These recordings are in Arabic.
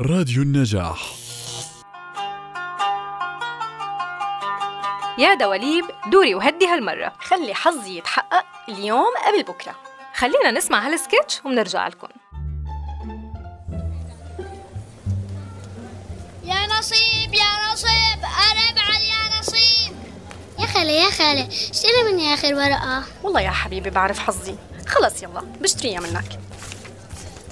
راديو النجاح. يا دواليب دوري وهدي هالمرة. خلي حظي يتحقق اليوم قبل بكرة. خلينا نسمع هالسكتش ومنرجع لكم. يا نصيب يا نصيب أنا ابعد يا نصيب. يا خالة يا خالة اشتري مني آخر ورقة. والله يا حبيبي بعرف حظي. خلص يلا بشتريها منك.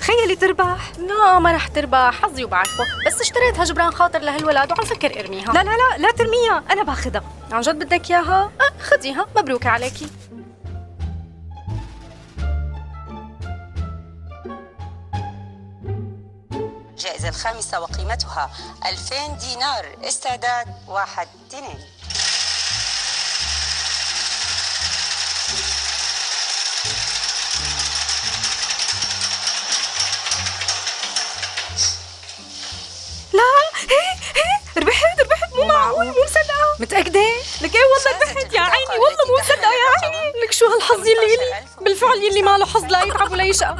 تخيلي تربح. لا ما رح تربح. حظي وبعرفه. بس اشتريتها جبران خاطر لهالولد وعم فكر ارميها. لا لا لا لا ترميها. أنا باخدها عن جد بدك إياها؟ أه خديها مبروك عليكي. الجائزة الخامسة وقيمتها 2000 دينار. استعداد واحد اثنين. هالحظ يلي إلي. بالفعل يلي ما له حظ لا يتعب ولا يشقى.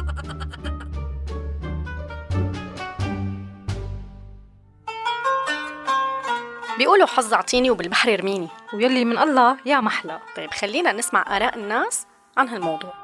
بيقولوا حظ أعطيني وبالبحر ارميني ويلي من الله يا محلى. طيب خلينا نسمع آراء الناس عن هالموضوع.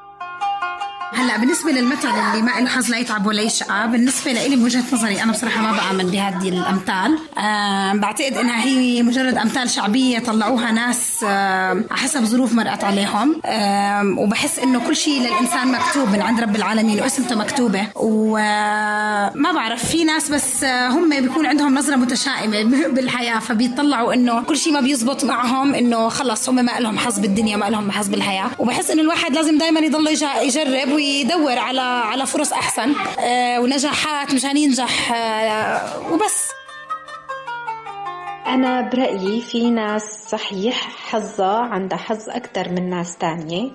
هلا بالنسبة للمثل اللي ما له حظ لا يتعب ولا يشقى بالنسبة لإلي من وجهة نظري أنا بصراحة ما بآمن بهذه الأمثال. آه بعتقد إنها هي مجرد أمثال شعبية طلعوها ناس آه حسب ظروف مرقت عليهم. آه وبحس إنه كل شيء للإنسان مكتوب من عند رب العالمين واسمته مكتوبة. وما بعرف في ناس بس آه هم بيكون عندهم نظرة متشائمة بالحياة فبيطلعوا إنه كل شيء ما بيزبط معهم إنه خلص هم ما لهم حظ بالدنيا ما لهم حظ بالحياة. وبحس إنه الواحد لازم دائما يضل يجرب ويدور على على فرص أحسن. آه، ونجاحات مشان ينجح آه، وبس. أنا برأيي في ناس صحيح حظها عندها حظ أكثر من ناس تانية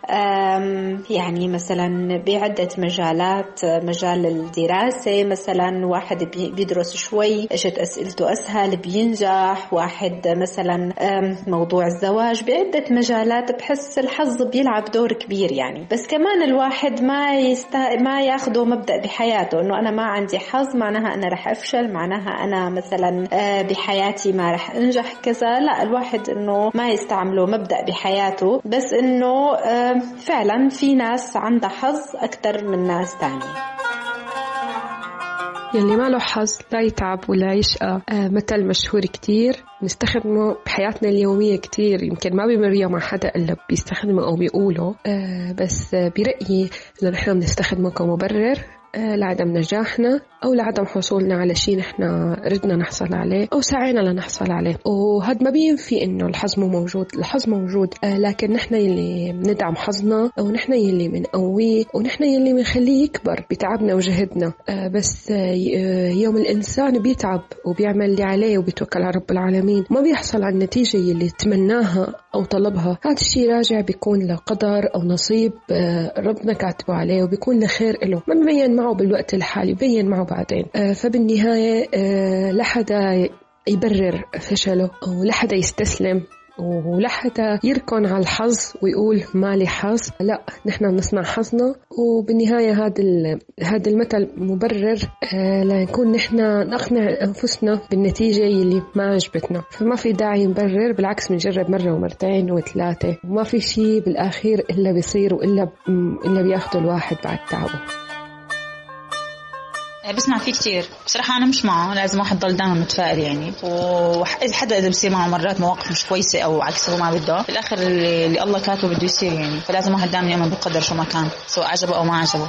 يعني مثلا بعدة مجالات مجال الدراسة مثلا واحد بي- بيدرس شوي اجت أسئلته أسهل بينجح. واحد مثلا موضوع الزواج بعدة مجالات بحس الحظ بيلعب دور كبير يعني. بس كمان الواحد ما يستا... ما ياخده مبدأ بحياته إنه أنا ما عندي حظ معناها أنا رح أفشل معناها أنا مثلا آه، بحياتي ما رح أنجح كذا لا الواحد إنه ما يستعمله مبدأ بحياته بس آه، فعلا في ناس عندها حظ أكثر من ناس تانية. يلي ما له حظ لا يتعب ولا يشقى. آه مثل مشهور كتير نستخدمه بحياتنا اليومية كتير. يمكن ما يوم مع حدا إلا بيستخدمه أو بيقوله. آه بس آه برأيي إنه نحن بنستخدمه كمبرر لعدم نجاحنا أو لعدم حصولنا على شيء نحن ردنا نحصل عليه أو سعينا لنحصل عليه. وهذا ما بينفي إنه الحظ مو موجود الحظ موجود آه لكن نحن يلي بندعم حظنا أو نحن يلي بنقويه ونحن يلي بنخليه يكبر بتعبنا وجهدنا. آه بس آه يوم الإنسان بيتعب وبيعمل اللي عليه وبيتوكل على رب العالمين ما بيحصل على النتيجة يلي تمناها أو طلبها. هذا الشيء راجع بيكون لقدر أو نصيب آه ربنا كاتبه عليه وبيكون لخير له ما ببين معه بالوقت الحالي ببين معه بعدين. آه فبالنهاية آه لحدا يبرر فشله أو لحدا يستسلم. ولحتى يركن على الحظ ويقول مالي حظ. لا نحن بنصنع حظنا. وبالنهاية هذا هذا المثل مبرر آه، لنكون نحن نقنع أنفسنا بالنتيجة اللي ما عجبتنا. فما في داعي نبرر بالعكس بنجرب مرة ومرتين وثلاثة. وما في شيء بالآخير إلا بيصير وإلا ب- إلا بياخده الواحد بعد تعبه. بسمع فيه كتير. بصراحة أنا مش معه لازم واحد ضل دائما متفائل يعني. وحتى إذا بصير معه مرات مواقف مش كويسة أو عكس هو ما بده في الآخر اللي, اللي الله كاتبه بده يصير يعني. فلازم واحد دائما يؤمن بالقدر شو ما كان سواء عجبه أو ما عجبه.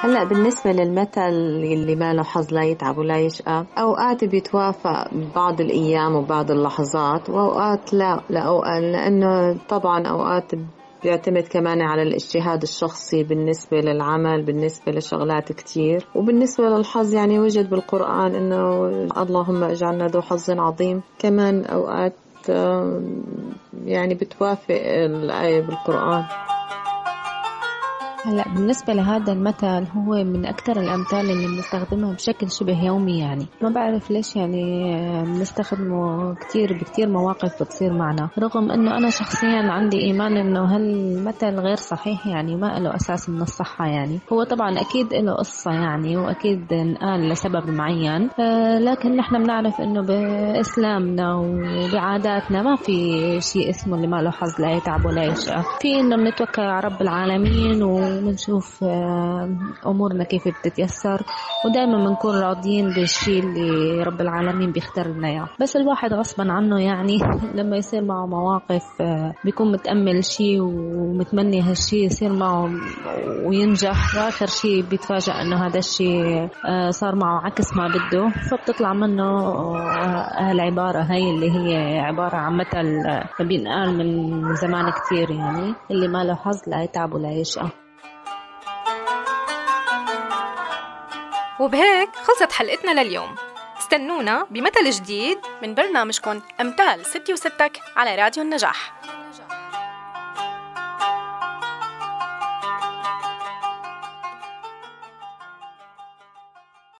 هلأ بالنسبة للمثل اللي ما له حظ لا يتعب ولا يشقى أوقات بيتوافق بعض الأيام وبعض اللحظات وأوقات لا لأنه طبعا أوقات بيعتمد كمان على الاجتهاد الشخصي بالنسبة للعمل بالنسبة لشغلات كتير. وبالنسبة للحظ يعني وجد بالقرآن إنه اللهم اجعلنا ذو حظ عظيم. كمان أوقات يعني بتوافق الآية بالقرآن. هلا بالنسبة لهذا المثل هو من أكثر الأمثال اللي بنستخدمها بشكل شبه يومي يعني. ما بعرف ليش يعني بنستخدمه كثير بكثير مواقف بتصير معنا. رغم إنه أنا شخصيا عندي إيمان إنه هالمثل غير صحيح يعني ما له أساس من الصحة يعني. هو طبعا أكيد له قصة يعني وأكيد انقال لسبب معين. آه، لكن نحن بنعرف إنه بإسلامنا وبعاداتنا ما في شيء اسمه اللي ما له حظ لا يتعب ولا يشقى. في إنه بنتوكل على رب العالمين وبنشوف آه، أمورنا كيف بتتيسر. ودائما بنكون راضيين بالشيء اللي رب العالمين بيختار لنا إياه. بس الواحد غصبا عنه يعني لما يصير معه مواقف آه، بيكون متأمل شيء ومتمني هالشيء يصير معه وينجح. وآخر شيء بيتفاجأ إنه هذا الشيء آه، صار معه عكس ما بده. فبتطلع منه هالعبارة هاي اللي هي عبارة عن مثل بينقال من زمان كتير يعني اللي ما له حظ لا يتعب ولا يشقى. وبهيك خلصت حلقتنا لليوم. استنونا بمثل جديد من برنامجكم أمثال ستي وستك على راديو النجاح.